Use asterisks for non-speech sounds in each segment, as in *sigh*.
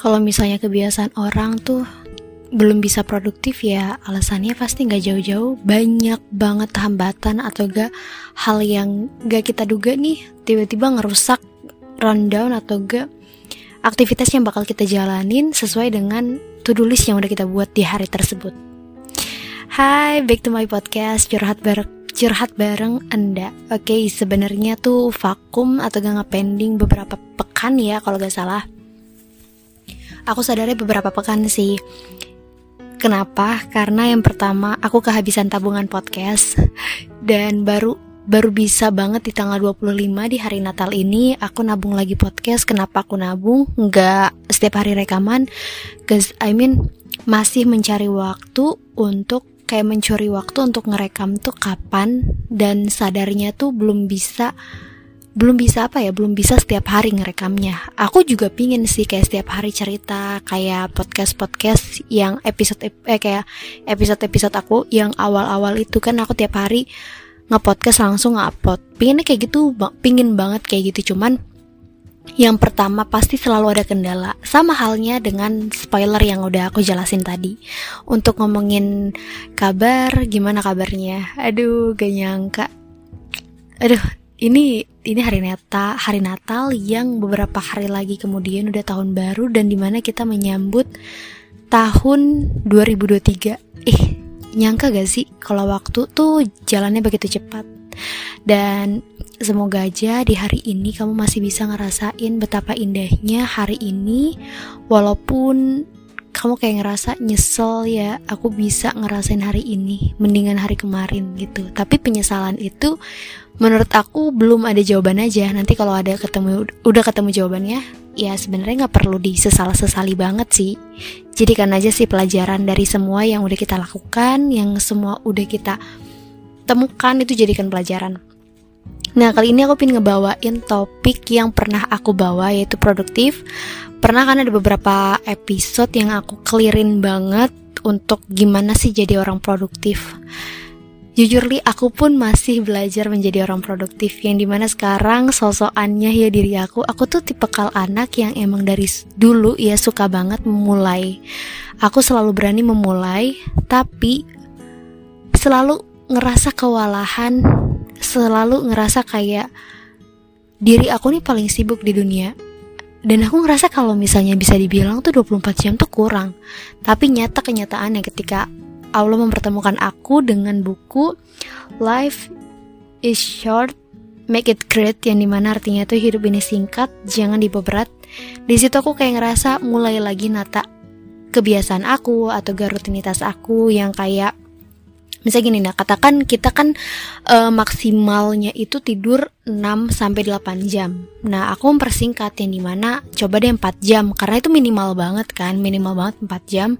kalau misalnya kebiasaan orang tuh belum bisa produktif ya alasannya pasti nggak jauh-jauh banyak banget hambatan atau gak hal yang gak kita duga nih tiba-tiba ngerusak rundown atau gak aktivitas yang bakal kita jalanin sesuai dengan to-do list yang udah kita buat di hari tersebut. Hai, back to my podcast curhat bareng curhat bareng Anda. Oke, okay, sebenarnya tuh vakum atau gak ngepending beberapa pekan ya kalau gak salah. Aku sadarnya beberapa pekan sih Kenapa? Karena yang pertama aku kehabisan tabungan podcast dan baru baru bisa banget di tanggal 25 di hari Natal ini aku nabung lagi podcast. Kenapa aku nabung? Nggak setiap hari rekaman. Cause I mean masih mencari waktu untuk kayak mencuri waktu untuk ngerekam tuh kapan dan sadarnya tuh belum bisa belum bisa apa ya belum bisa setiap hari ngerekamnya. Aku juga pingin sih kayak setiap hari cerita kayak podcast podcast yang episode eh kayak episode episode aku yang awal awal itu. Kan aku tiap hari ngepodcast langsung ngupload pinginnya kayak gitu pingin banget kayak gitu. Cuman yang pertama pasti selalu ada kendala. Sama halnya dengan spoiler yang udah aku jelasin tadi. Untuk ngomongin kabar gimana kabarnya? Aduh gak nyangka. Aduh ini ini hari Natal, hari Natal yang beberapa hari lagi kemudian udah tahun baru dan di mana kita menyambut tahun 2023. Eh, nyangka gak sih kalau waktu tuh jalannya begitu cepat? Dan semoga aja di hari ini kamu masih bisa ngerasain betapa indahnya hari ini walaupun kamu kayak ngerasa nyesel ya aku bisa ngerasain hari ini mendingan hari kemarin gitu tapi penyesalan itu menurut aku belum ada jawaban aja. Nanti kalau ada ketemu udah ketemu jawabannya ya sebenarnya nggak perlu disesal sesali banget sih. Jadikan aja sih pelajaran dari semua yang udah kita lakukan yang semua udah kita temukan itu jadikan pelajaran. Nah kali ini aku pengen ngebawain topik yang pernah aku bawa yaitu produktif. Pernah kan ada beberapa episode yang aku clearin banget untuk gimana sih jadi orang produktif Jujur li aku pun masih belajar menjadi orang produktif. Yang di mana sekarang sosokannya ya diri aku Aku tuh tipe kal anak yang emang dari dulu ya suka banget memulai. Aku selalu berani memulai Tapi selalu ngerasa kewalahan selalu ngerasa kayak diri aku nih paling sibuk di dunia. Dan aku ngerasa kalau misalnya bisa dibilang tuh 24 jam tuh kurang. Tapi nyata kenyataannya ketika Allah mempertemukan aku dengan buku Life is short make it great yang di mana artinya tuh hidup ini singkat jangan diberat di situ aku kayak ngerasa mulai lagi nata kebiasaan aku atau rutinitas aku yang kayak Misalnya gini nah, katakan kita kan e, maksimalnya itu tidur 6 sampai 8 jam. Nah, aku mempersingkat yang di mana coba deh 4 jam karena itu minimal banget kan, minimal banget 4 jam.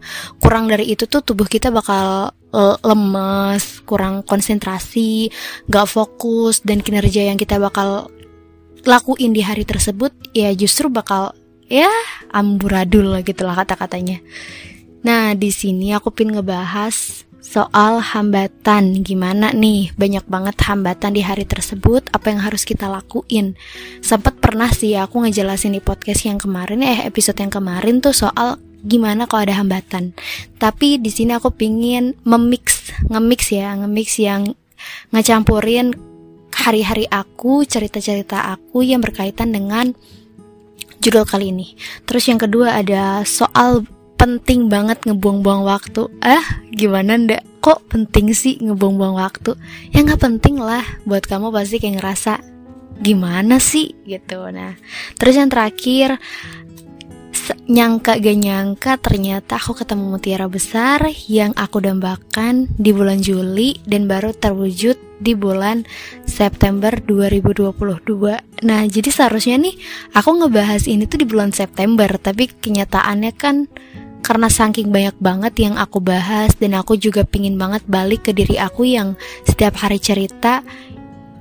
Kurang dari itu tuh tubuh kita bakal e, lemes, kurang konsentrasi, gak fokus dan kinerja yang kita bakal lakuin di hari tersebut ya justru bakal ya amburadul gitu lah kata-katanya. Nah, di sini aku pin ngebahas soal hambatan. Gimana nih? Banyak banget hambatan di hari tersebut. Apa yang harus kita lakuin? Sempat pernah sih aku ngejelasin di podcast yang kemarin eh episode yang kemarin tuh soal gimana kalau ada hambatan. Tapi di sini aku pingin memix ngemix ya ngemix yang ngecampurin hari-hari aku cerita-cerita aku yang berkaitan dengan judul kali ini. Terus yang kedua ada soal penting banget ngebuang-buang waktu. Ah gimana ndak kok penting sih ngebuang-buang waktu? Ya nggak penting lah. Buat kamu pasti kayak ngerasa gimana sih? Gitu. Nah terus yang terakhir nyangka gak nyangka ternyata aku ketemu mutiara besar yang aku dambakan di bulan Juli dan baru terwujud di bulan September 2022. Nah, jadi seharusnya nih aku ngebahas ini tuh di bulan September, tapi kenyataannya kan karena saking banyak banget yang aku bahas dan aku juga pingin banget balik ke diri aku yang setiap hari cerita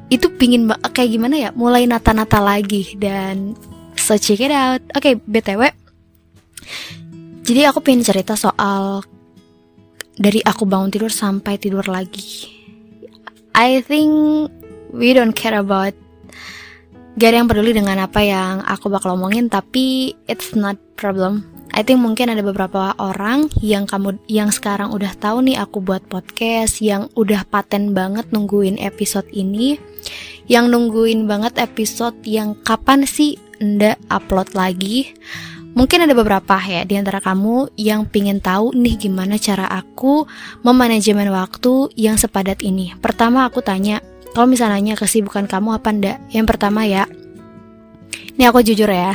itu pingin kayak gimana ya mulai nata-nata lagi dan so check it out. Oke okay, btw jadi aku pingin cerita soal dari aku bangun tidur sampai tidur lagi. I think we don't care about Gak ada yang peduli dengan apa yang aku bakal omongin Tapi it's not problem I think mungkin ada beberapa orang yang kamu yang sekarang udah tahu nih aku buat podcast yang udah paten banget nungguin episode ini yang nungguin banget episode yang kapan sih ndak upload lagi Mungkin ada beberapa ya di antara kamu yang pingin tahu nih gimana cara aku memanajemen waktu yang sepadat ini. Pertama aku tanya, kalau misalnya kesibukan kamu apa ndak? Yang pertama ya, ini aku jujur ya.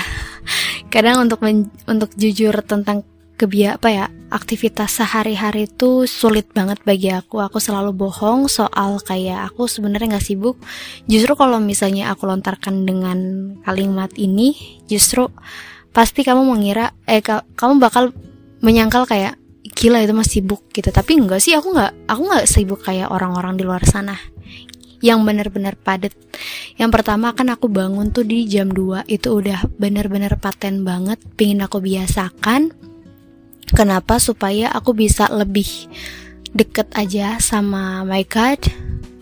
Kadang untuk untuk jujur tentang kebia apa ya aktivitas sehari-hari itu sulit banget bagi aku. Aku selalu bohong soal kayak aku sebenarnya nggak sibuk. Justru kalau misalnya aku lontarkan dengan kalimat ini justru pasti kamu mengira eh ka, kamu bakal menyangkal kayak gila itu masih sibuk gitu. Tapi enggak sih aku nggak aku nggak sibuk kayak orang-orang di luar sana. Yang benar-benar padat yang pertama kan aku bangun tuh di jam 2 itu udah benar-benar paten banget. Pingin aku biasakan. Kenapa? Supaya aku bisa lebih deket aja sama my God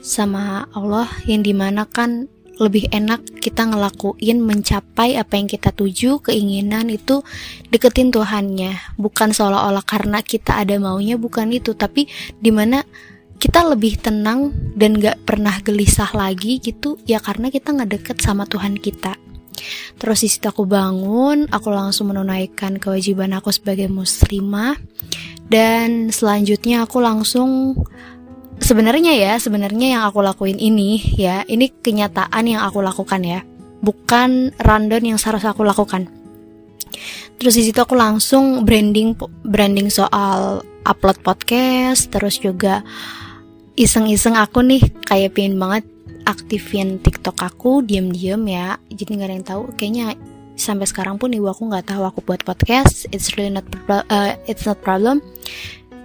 sama Allah yang di mana kan lebih enak kita ngelakuin mencapai apa yang kita tuju. Keinginan itu deketin Tuhannya. Bukan seolah-olah karena kita ada maunya bukan itu. Tapi di mana kita lebih tenang dan gak pernah gelisah lagi gitu ya karena kita nggak deket sama Tuhan kita. Terus di situ aku bangun aku langsung menunaikan kewajiban aku sebagai muslimah. Dan selanjutnya aku langsung sebenarnya ya sebenarnya yang aku lakuin ini ya ini kenyataan yang aku lakukan ya. Bukan random yang seharusnya aku lakukan. Terus di situ aku langsung branding branding soal upload podcast terus juga iseng-iseng aku nih kayak pengen banget aktifin TikTok aku diam-diam ya. Jadi nggak ada yang tahu kayaknya sampai sekarang pun ibu aku nggak tahu aku buat podcast. It's really not uh, it's not problem.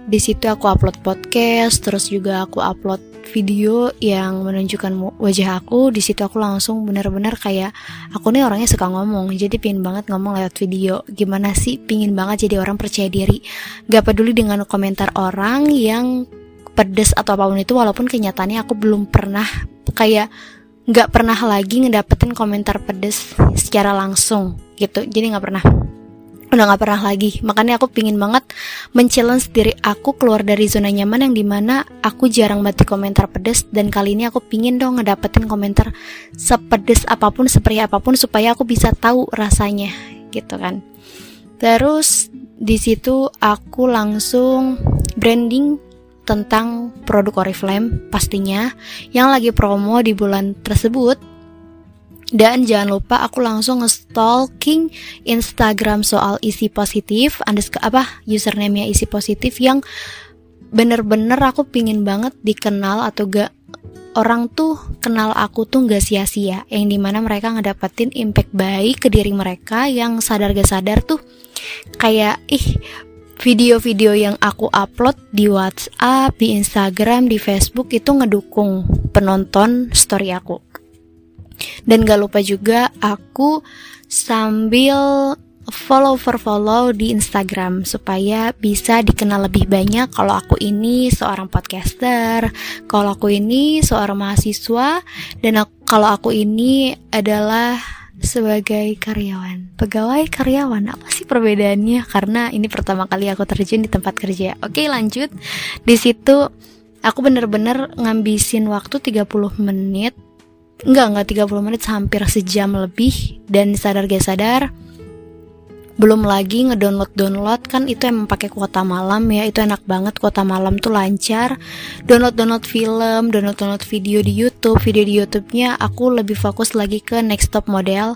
Di situ aku upload podcast terus juga aku upload video yang menunjukkan wajah aku. Di situ aku langsung benar-benar kayak aku nih orangnya suka ngomong jadi pingin banget ngomong lewat video. Gimana sih pingin banget jadi orang percaya diri? Gak peduli dengan komentar orang yang pedes atau apa pun itu walaupun kenyataannya aku belum pernah kayak gak pernah lagi ngedapetin komentar pedes secara langsung gitu. Jadi gak pernah. Udah gak pernah lagi. Makanya aku pingin banget men-challenge diri aku keluar dari zona nyaman yang di mana aku jarang baca komentar pedes dan kali ini aku pingin dong ngedapetin komentar sepedes apa pun seperti apa pun supaya aku bisa tahu rasanya gitu kan. Terus di situ aku langsung branding tentang produk Oriflame pastinya yang lagi promo di bulan tersebut. Dan jangan lupa aku langsung nge-stalking Instagram soal isi positif, underscore apa username-nya isi positif yang bener-bener aku pingin banget dikenal atau gak orang tuh kenal aku tuh gak sia-sia. Yang di mana mereka ngedapetin impact baik ke diri mereka yang sadar gak sadar tuh kayak ih video-video yang aku upload di WhatsApp, di Instagram, di Facebook itu ngedukung penonton story aku. Dan gak lupa juga aku sambil follow for follow di Instagram supaya bisa dikenal lebih banyak kalau aku ini seorang podcaster, kalau aku ini seorang mahasiswa dan aku, kalau aku ini adalah sebagai karyawan. Pegawai karyawan apa sih perbedaannya? Karena ini pertama kali aku terjun di tempat kerja. Oke, lanjut. Di situ aku bener-bener ngambisin waktu 30 menit Enggak, enggak 30 menit hampir sejam lebih dan sadar gak sadar belum lagi ngedownload download kan itu emang pakai kuota malam ya. Itu enak banget kuota malam tuh lancar. Download download film download download video di YouTube. Video di YouTube-nya aku lebih fokus lagi ke next top model.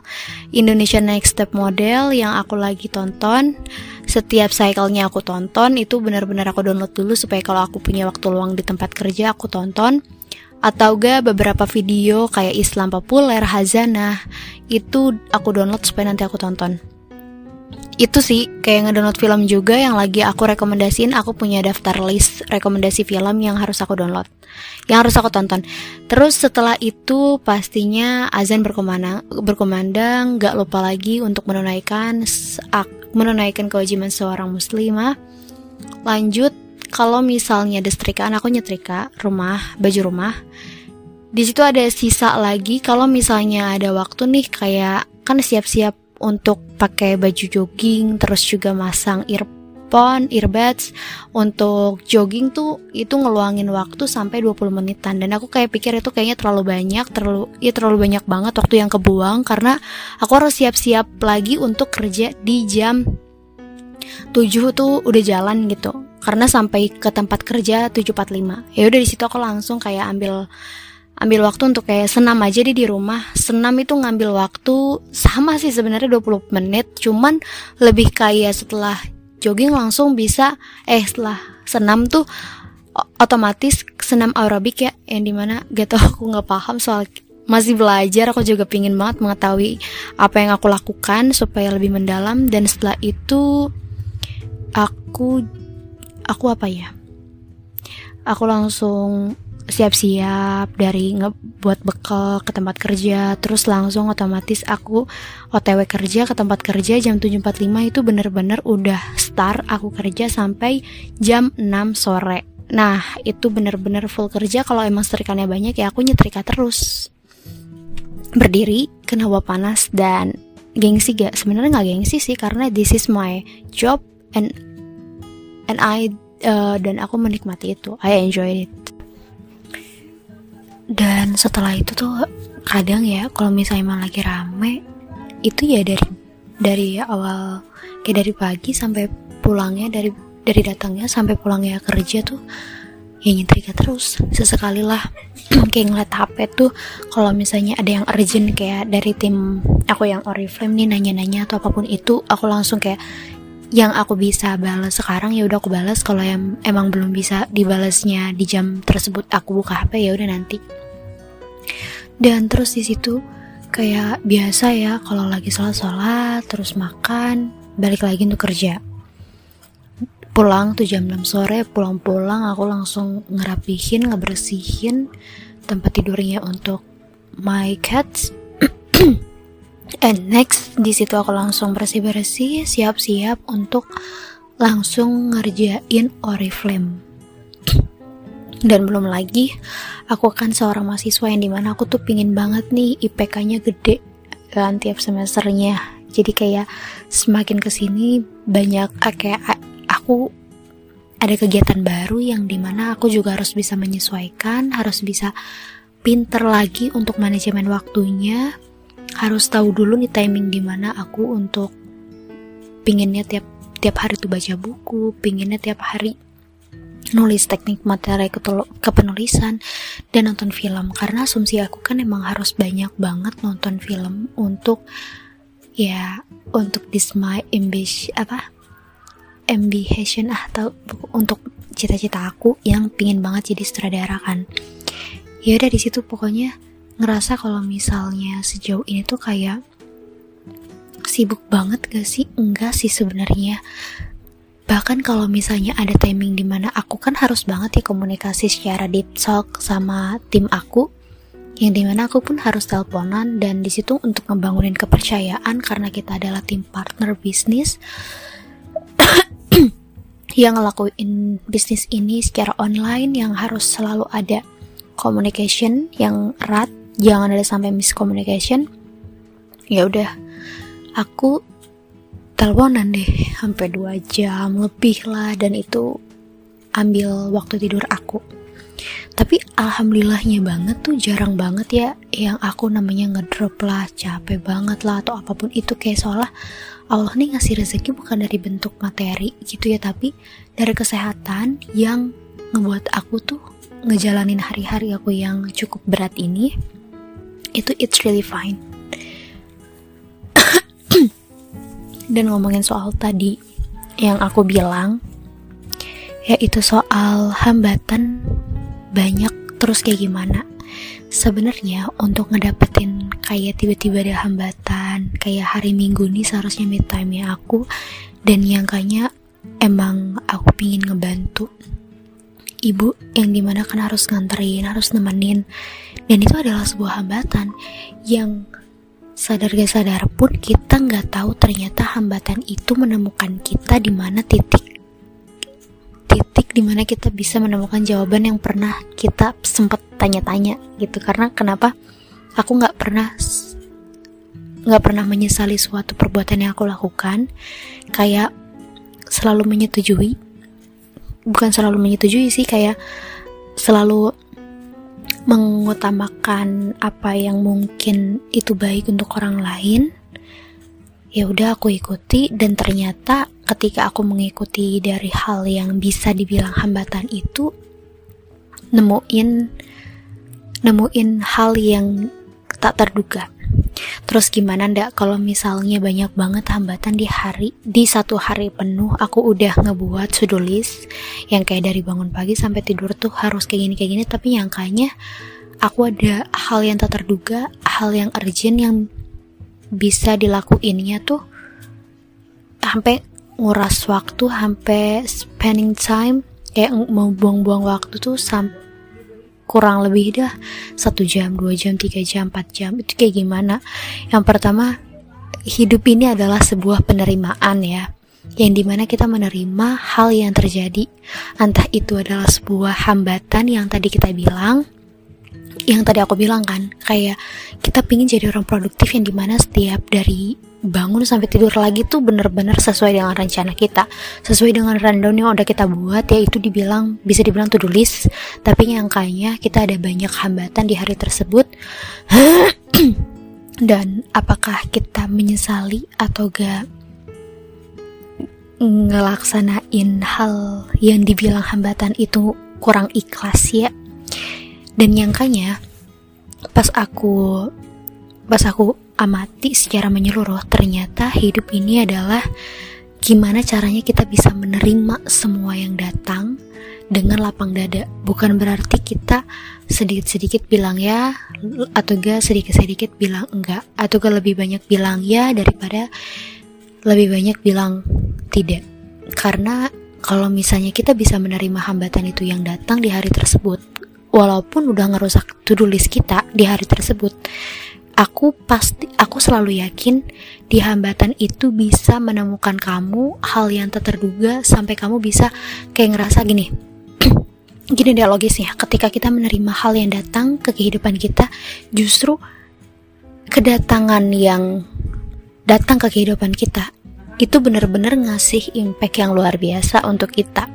Indonesia next step model yang aku lagi tonton. Setiap cycle-nya aku tonton itu benar-benar aku download dulu supaya kalau aku punya waktu luang di tempat kerja aku tonton. Atau gak beberapa video kayak Islam populer, Hazanah itu aku download supaya nanti aku tonton. Itu sih kayak ngedownload film juga yang lagi aku rekomendasiin aku punya daftar list rekomendasi film yang harus aku download, yang harus aku tonton. Terus setelah itu pastinya azan berkumandang, berkumandang gak lupa lagi untuk menunaikan menunaikan kewajiban seorang muslimah. Lanjut kalau misalnya destrikaan aku nyetrika rumah baju rumah di situ ada sisa lagi kalau misalnya ada waktu nih kayak kan siap-siap untuk pakai baju jogging terus juga masang earphone, earbuds. Untuk jogging tuh itu ngeluangin waktu sampai 20 menitan. Dan aku kayak pikir itu kayaknya terlalu banyak, terlalu ya terlalu banyak banget waktu yang kebuang karena aku harus siap-siap lagi untuk kerja di jam 7 tuh udah jalan gitu. Karena sampai ke tempat kerja 7.45 ya udah di situ aku langsung kayak ambil ambil waktu untuk kayak senam aja deh di rumah. Senam itu ngambil waktu sama sih sebenarnya 20 menit. Cuman lebih kayak setelah jogging langsung bisa eh setelah senam tuh otomatis senam aerobik ya. Yang di mana gitu aku nggak paham soal masih belajar. Aku juga pingin banget mengetahui apa yang aku lakukan supaya lebih mendalam. Dan setelah itu aku aku apa ya? Aku langsung siap-siap dari ngebuat bekal ke tempat kerja. Terus langsung otomatis aku OTW kerja ke tempat kerja jam 7.45 itu bener-bener udah start aku kerja sampai jam 6 sore. Nah itu bener-bener full kerja. Kalau emang setrikannya banyak ya aku nyetrika terus. Berdiri kena hawa panas dan gengsi gak sebenarnya nggak gengsi sih karena this is my job and and I uh, dan aku menikmati itu. I enjoy it dan setelah itu tuh kadang ya kalau misalnya emang lagi rame itu ya dari dari awal kayak dari pagi sampai pulangnya dari dari datangnya sampai pulangnya kerja tuh ya nyetrika terus sesekali lah. *clears throat* Kayak ngeliat HP tuh kalau misalnya ada yang urgent kayak dari tim aku yang Oriflame nih nanya-nanya atau apa pun itu aku langsung kayak yang aku bisa balas sekarang ya udah aku balas kalau yang emang belum bisa dibalasnya di jam tersebut aku buka HP ya udah nanti dan terus di situ kayak biasa ya kalau lagi sholat sholat terus makan balik lagi untuk kerja. Pulang tuh jam 6 sore pulang-pulang aku langsung ngerapihin ngebersihin tempat tidurnya untuk my cats. *clears throat* And next di situ aku langsung bersih-bersih siap-siap untuk langsung ngerjain oriflame dan belum lagi aku kan seorang mahasiswa yang di mana aku tuh pingin banget nih IPK-nya gede kan tiap semesternya. Jadi kayak semakin ke sini banyak ah, kayak aku ada kegiatan baru yang di mana aku juga harus bisa menyesuaikan harus bisa pinter lagi untuk manajemen waktunya. Harus tahu dulu nih timing di mana aku untuk pinginnya tiap tiap hari tuh baca buku pinginnya tiap hari nulis teknik materi kepenulisan dan nonton film. Karena asumsi aku kan emang harus banyak banget nonton film untuk ya untuk this my ambition apa ambition ah atau untuk cita-cita aku yang pingin banget jadi sutradara kan. Ya udah di situ pokoknya ngerasa kalau misalnya sejauh ini tuh kayak sibuk banget gak sih? Enggak sih sebenarnya bahkan kalau misalnya ada timing di mana aku kan harus banget ya komunikasi secara deep talk sama tim aku yang di mana aku pun harus teleponan dan di situ untuk ngebangunin kepercayaan karena kita adalah tim partner bisnis *coughs* yang ngelakuin bisnis ini secara online yang harus selalu ada communication yang erat jangan ada sampai miscommunication. Ya udah aku teleponan deh sampai dua jam lebih lah dan itu ambil waktu tidur aku. Tapi alhamdulillahnya banget tuh jarang banget ya yang aku namanya ngedrop lah capek banget lah atau apa pun itu. Kayak seolah Allah nih ngasih rezeki bukan dari bentuk materi gitu ya tapi dari kesehatan yang ngebuat aku tuh ngejalanin hari-hari aku yang cukup berat ini. Itu it's really fine dan ngomongin soal tadi yang aku bilang yaitu soal hambatan banyak terus kayak gimana. Sebenarnya untuk ngedapetin kayak tiba-tiba ada hambatan kayak hari minggu nih seharusnya mid time ya aku dan yang kayaknya emang aku pingin ngebantu. Ibu yang di mana kan harus nganterin harus nemenin. Dan itu adalah sebuah hambatan yang sadar gak sadar pun kita nggak tahu ternyata hambatan itu menemukan kita di mana titik. Titik di mana kita bisa menemukan jawaban yang pernah kita sempat tanya-tanya gitu. Karena kenapa? Aku nggak pernah nggak pernah menyesali suatu perbuatan yang aku lakukan. Kayak selalu menyetujui. Bukan selalu menyetujui sih kayak selalu mengutamakan apa yang mungkin itu baik untuk orang lain ya udah aku ikuti. Dan ternyata ketika aku mengikuti dari hal yang bisa dibilang hambatan itu nemuin nemuin hal yang tak terduga Terus gimana ndak? Kalau misalnya banyak banget hambatan di hari di satu hari penuh aku udah ngebuat to-do list yang kayak dari bangun pagi sampai tidur tuh harus kayak gini kayak gini. Tapi yang kayaknya aku ada hal yang tak terduga, hal yang urgent yang bisa dilakuinnya tuh sampai nguras waktu, sampai spending time kayak mau buang-buang waktu tuh sampai kurang lebih dah satu jam dua jam tiga jam empat jam itu kayak gimana? Yang pertama hidup ini adalah sebuah penerimaan ya yang di mana kita menerima hal yang terjadi. Entah itu adalah sebuah hambatan yang tadi kita bilang yang tadi aku bilang kan kayak kita pingin jadi orang produktif yang di mana setiap dari bangun sampai tidur lagi tuh bener-bener sesuai dengan rencana kita. Sesuai dengan rundown yang udah kita buat ya itu dibilang bisa dibilang to do list. Tapi nyangkanya kita ada banyak hambatan di hari tersebut. *clears throat* Dan apakah kita menyesali atau gak ngelaksanain hal yang dibilang hambatan itu kurang ikhlas ya? Dan nyangkanya pas aku pas aku amati secara menyeluruh, ternyata hidup ini adalah gimana caranya kita bisa menerima semua yang datang dengan lapang dada. Bukan berarti kita sedikit-sedikit bilang ya, atau gak sedikit-sedikit bilang enggak, atau gak lebih banyak bilang ya daripada lebih banyak bilang tidak. Karena kalau misalnya kita bisa menerima hambatan itu yang datang di hari tersebut, walaupun udah ngerusak to-do list kita di hari tersebut, aku pasti aku selalu yakin di hambatan itu bisa menemukan kamu hal yang tak terduga sampai kamu bisa kayak ngerasa gini. *clears throat* Gini dia logisnya ketika kita menerima hal yang datang ke kehidupan kita justru kedatangan yang datang ke kehidupan kita itu benar-benar ngasih impact yang luar biasa untuk kita.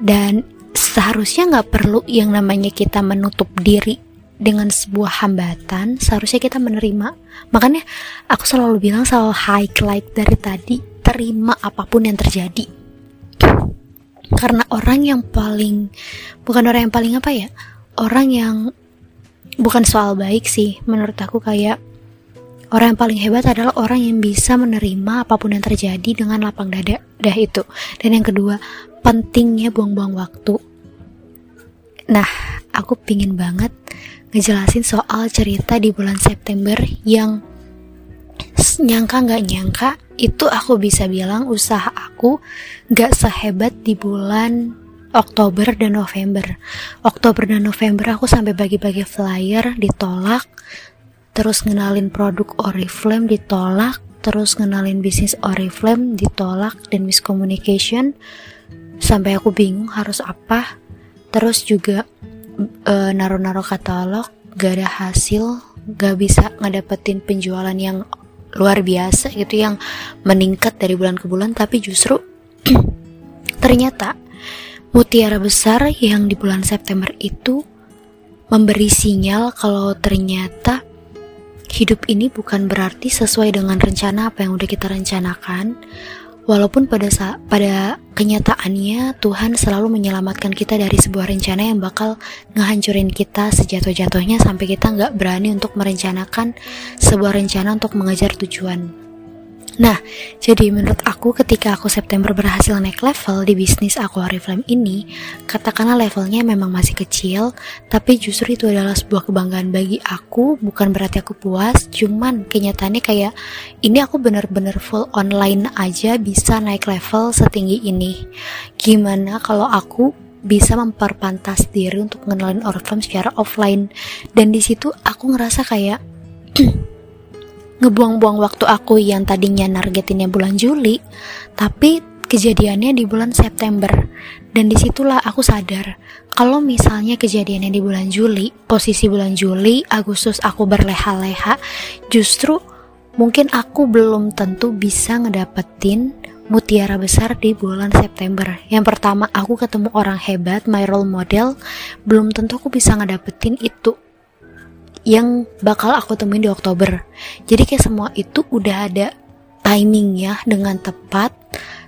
Dan seharusnya nggak perlu yang namanya kita menutup diri dengan sebuah hambatan seharusnya kita menerima. Makanya aku selalu bilang selalu highlight dari tadi terima apa pun yang terjadi. Karena orang yang paling bukan orang yang paling apa ya orang yang bukan soal baik sih menurut aku kayak orang yang paling hebat adalah orang yang bisa menerima apa pun yang terjadi dengan lapang dada dah itu. Dan yang kedua pentingnya buang-buang waktu. Nah aku pingin banget ngejelasin soal cerita di bulan September yang nyangka nggak nyangka itu aku bisa bilang usaha aku nggak sehebat di bulan Oktober dan November. Oktober dan November aku sampai bagi-bagi flyer ditolak, terus ngenalin produk Oriflame ditolak, terus ngenalin bisnis Oriflame ditolak dan miscommunication sampai aku bingung harus apa. Terus juga uh, naruh-naruh katalog gak ada hasil gak bisa ngedapetin penjualan yang luar biasa gitu yang meningkat dari bulan ke bulan tapi justru *clears throat* ternyata mutiara besar yang di bulan September itu memberi sinyal kalau ternyata hidup ini bukan berarti sesuai dengan rencana apa yang udah kita rencanakan Walaupun pada saat, pada kenyataannya Tuhan selalu menyelamatkan kita dari sebuah rencana yang bakal ngehancurin kita sejatuh-jatuhnya sampai kita nggak berani untuk merencanakan sebuah rencana untuk mengejar tujuan. Nah, jadi menurut aku ketika aku September berhasil naik level di bisnis aku Oriflame ini, katakanlah levelnya memang masih kecil, tapi justru itu adalah sebuah kebanggaan bagi aku, bukan berarti aku puas, cuman kenyataannya kayak ini aku bener-bener full online aja bisa naik level setinggi ini. Gimana kalau aku bisa memperpantas diri untuk ngenalin Oriflame secara offline dan di situ aku ngerasa kayak *clears throat* ngebuang-buang waktu aku yang tadinya nargetinnya bulan Juli, tapi kejadiannya di bulan September. Dan di situlah aku sadar kalau misalnya kejadiannya di bulan Juli, posisi bulan Juli, Agustus aku berleha-leha, justru mungkin aku belum tentu bisa ngedapetin mutiara besar di bulan September. Yang pertama, aku ketemu orang hebat, my role model, belum tentu aku bisa ngedapetin itu yang bakal aku temuin di Oktober. Jadi kayak semua itu udah ada timing ya dengan tepat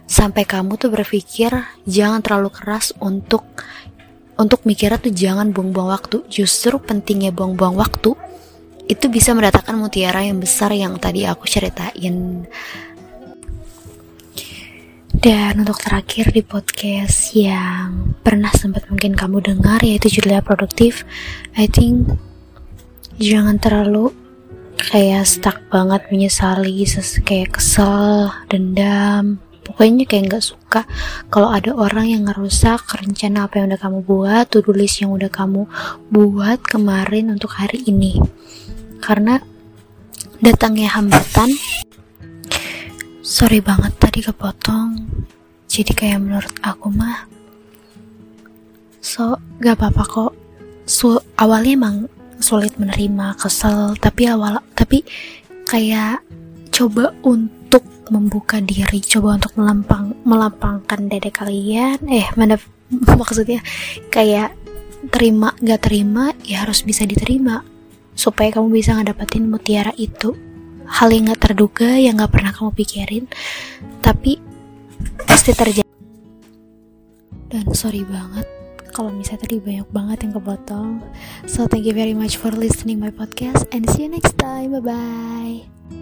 sampai kamu tuh berpikir jangan terlalu keras untuk untuk mikirnya tuh jangan buang-buang waktu. Justru pentingnya buang-buang waktu itu bisa mendatangkan mutiara yang besar yang tadi aku ceritain. Dan untuk terakhir di podcast yang pernah sempat mungkin kamu dengar yaitu judulnya produktif, I think jangan terlalu kayak stuck banget menyesali, kayak kesel, dendam, pokoknya kayak nggak suka kalau ada orang yang ngerusak rencana apa yang udah kamu buat to-do list yang udah kamu buat kemarin untuk hari ini. Karena datangnya hambatan. Sorry banget tadi kepotong. Jadi kayak menurut aku mah so gak apa-apa kok. So, awalnya emang sulit menerima kesel. Tapi awal tapi kayak coba untuk membuka diri coba untuk melampang melapangkan dada kalian. Eh mana *laughs* maksudnya? Kayak terima gak terima ya harus bisa diterima. Supaya kamu bisa ngedapetin mutiara itu. Hal yang gak terduga yang gak pernah kamu pikirin. Tapi pasti terjadi. Dan sorry banget kalau misalnya tadi banyak banget yang kepotong. So thank you very much for listening my podcast and see you next time. Bye bye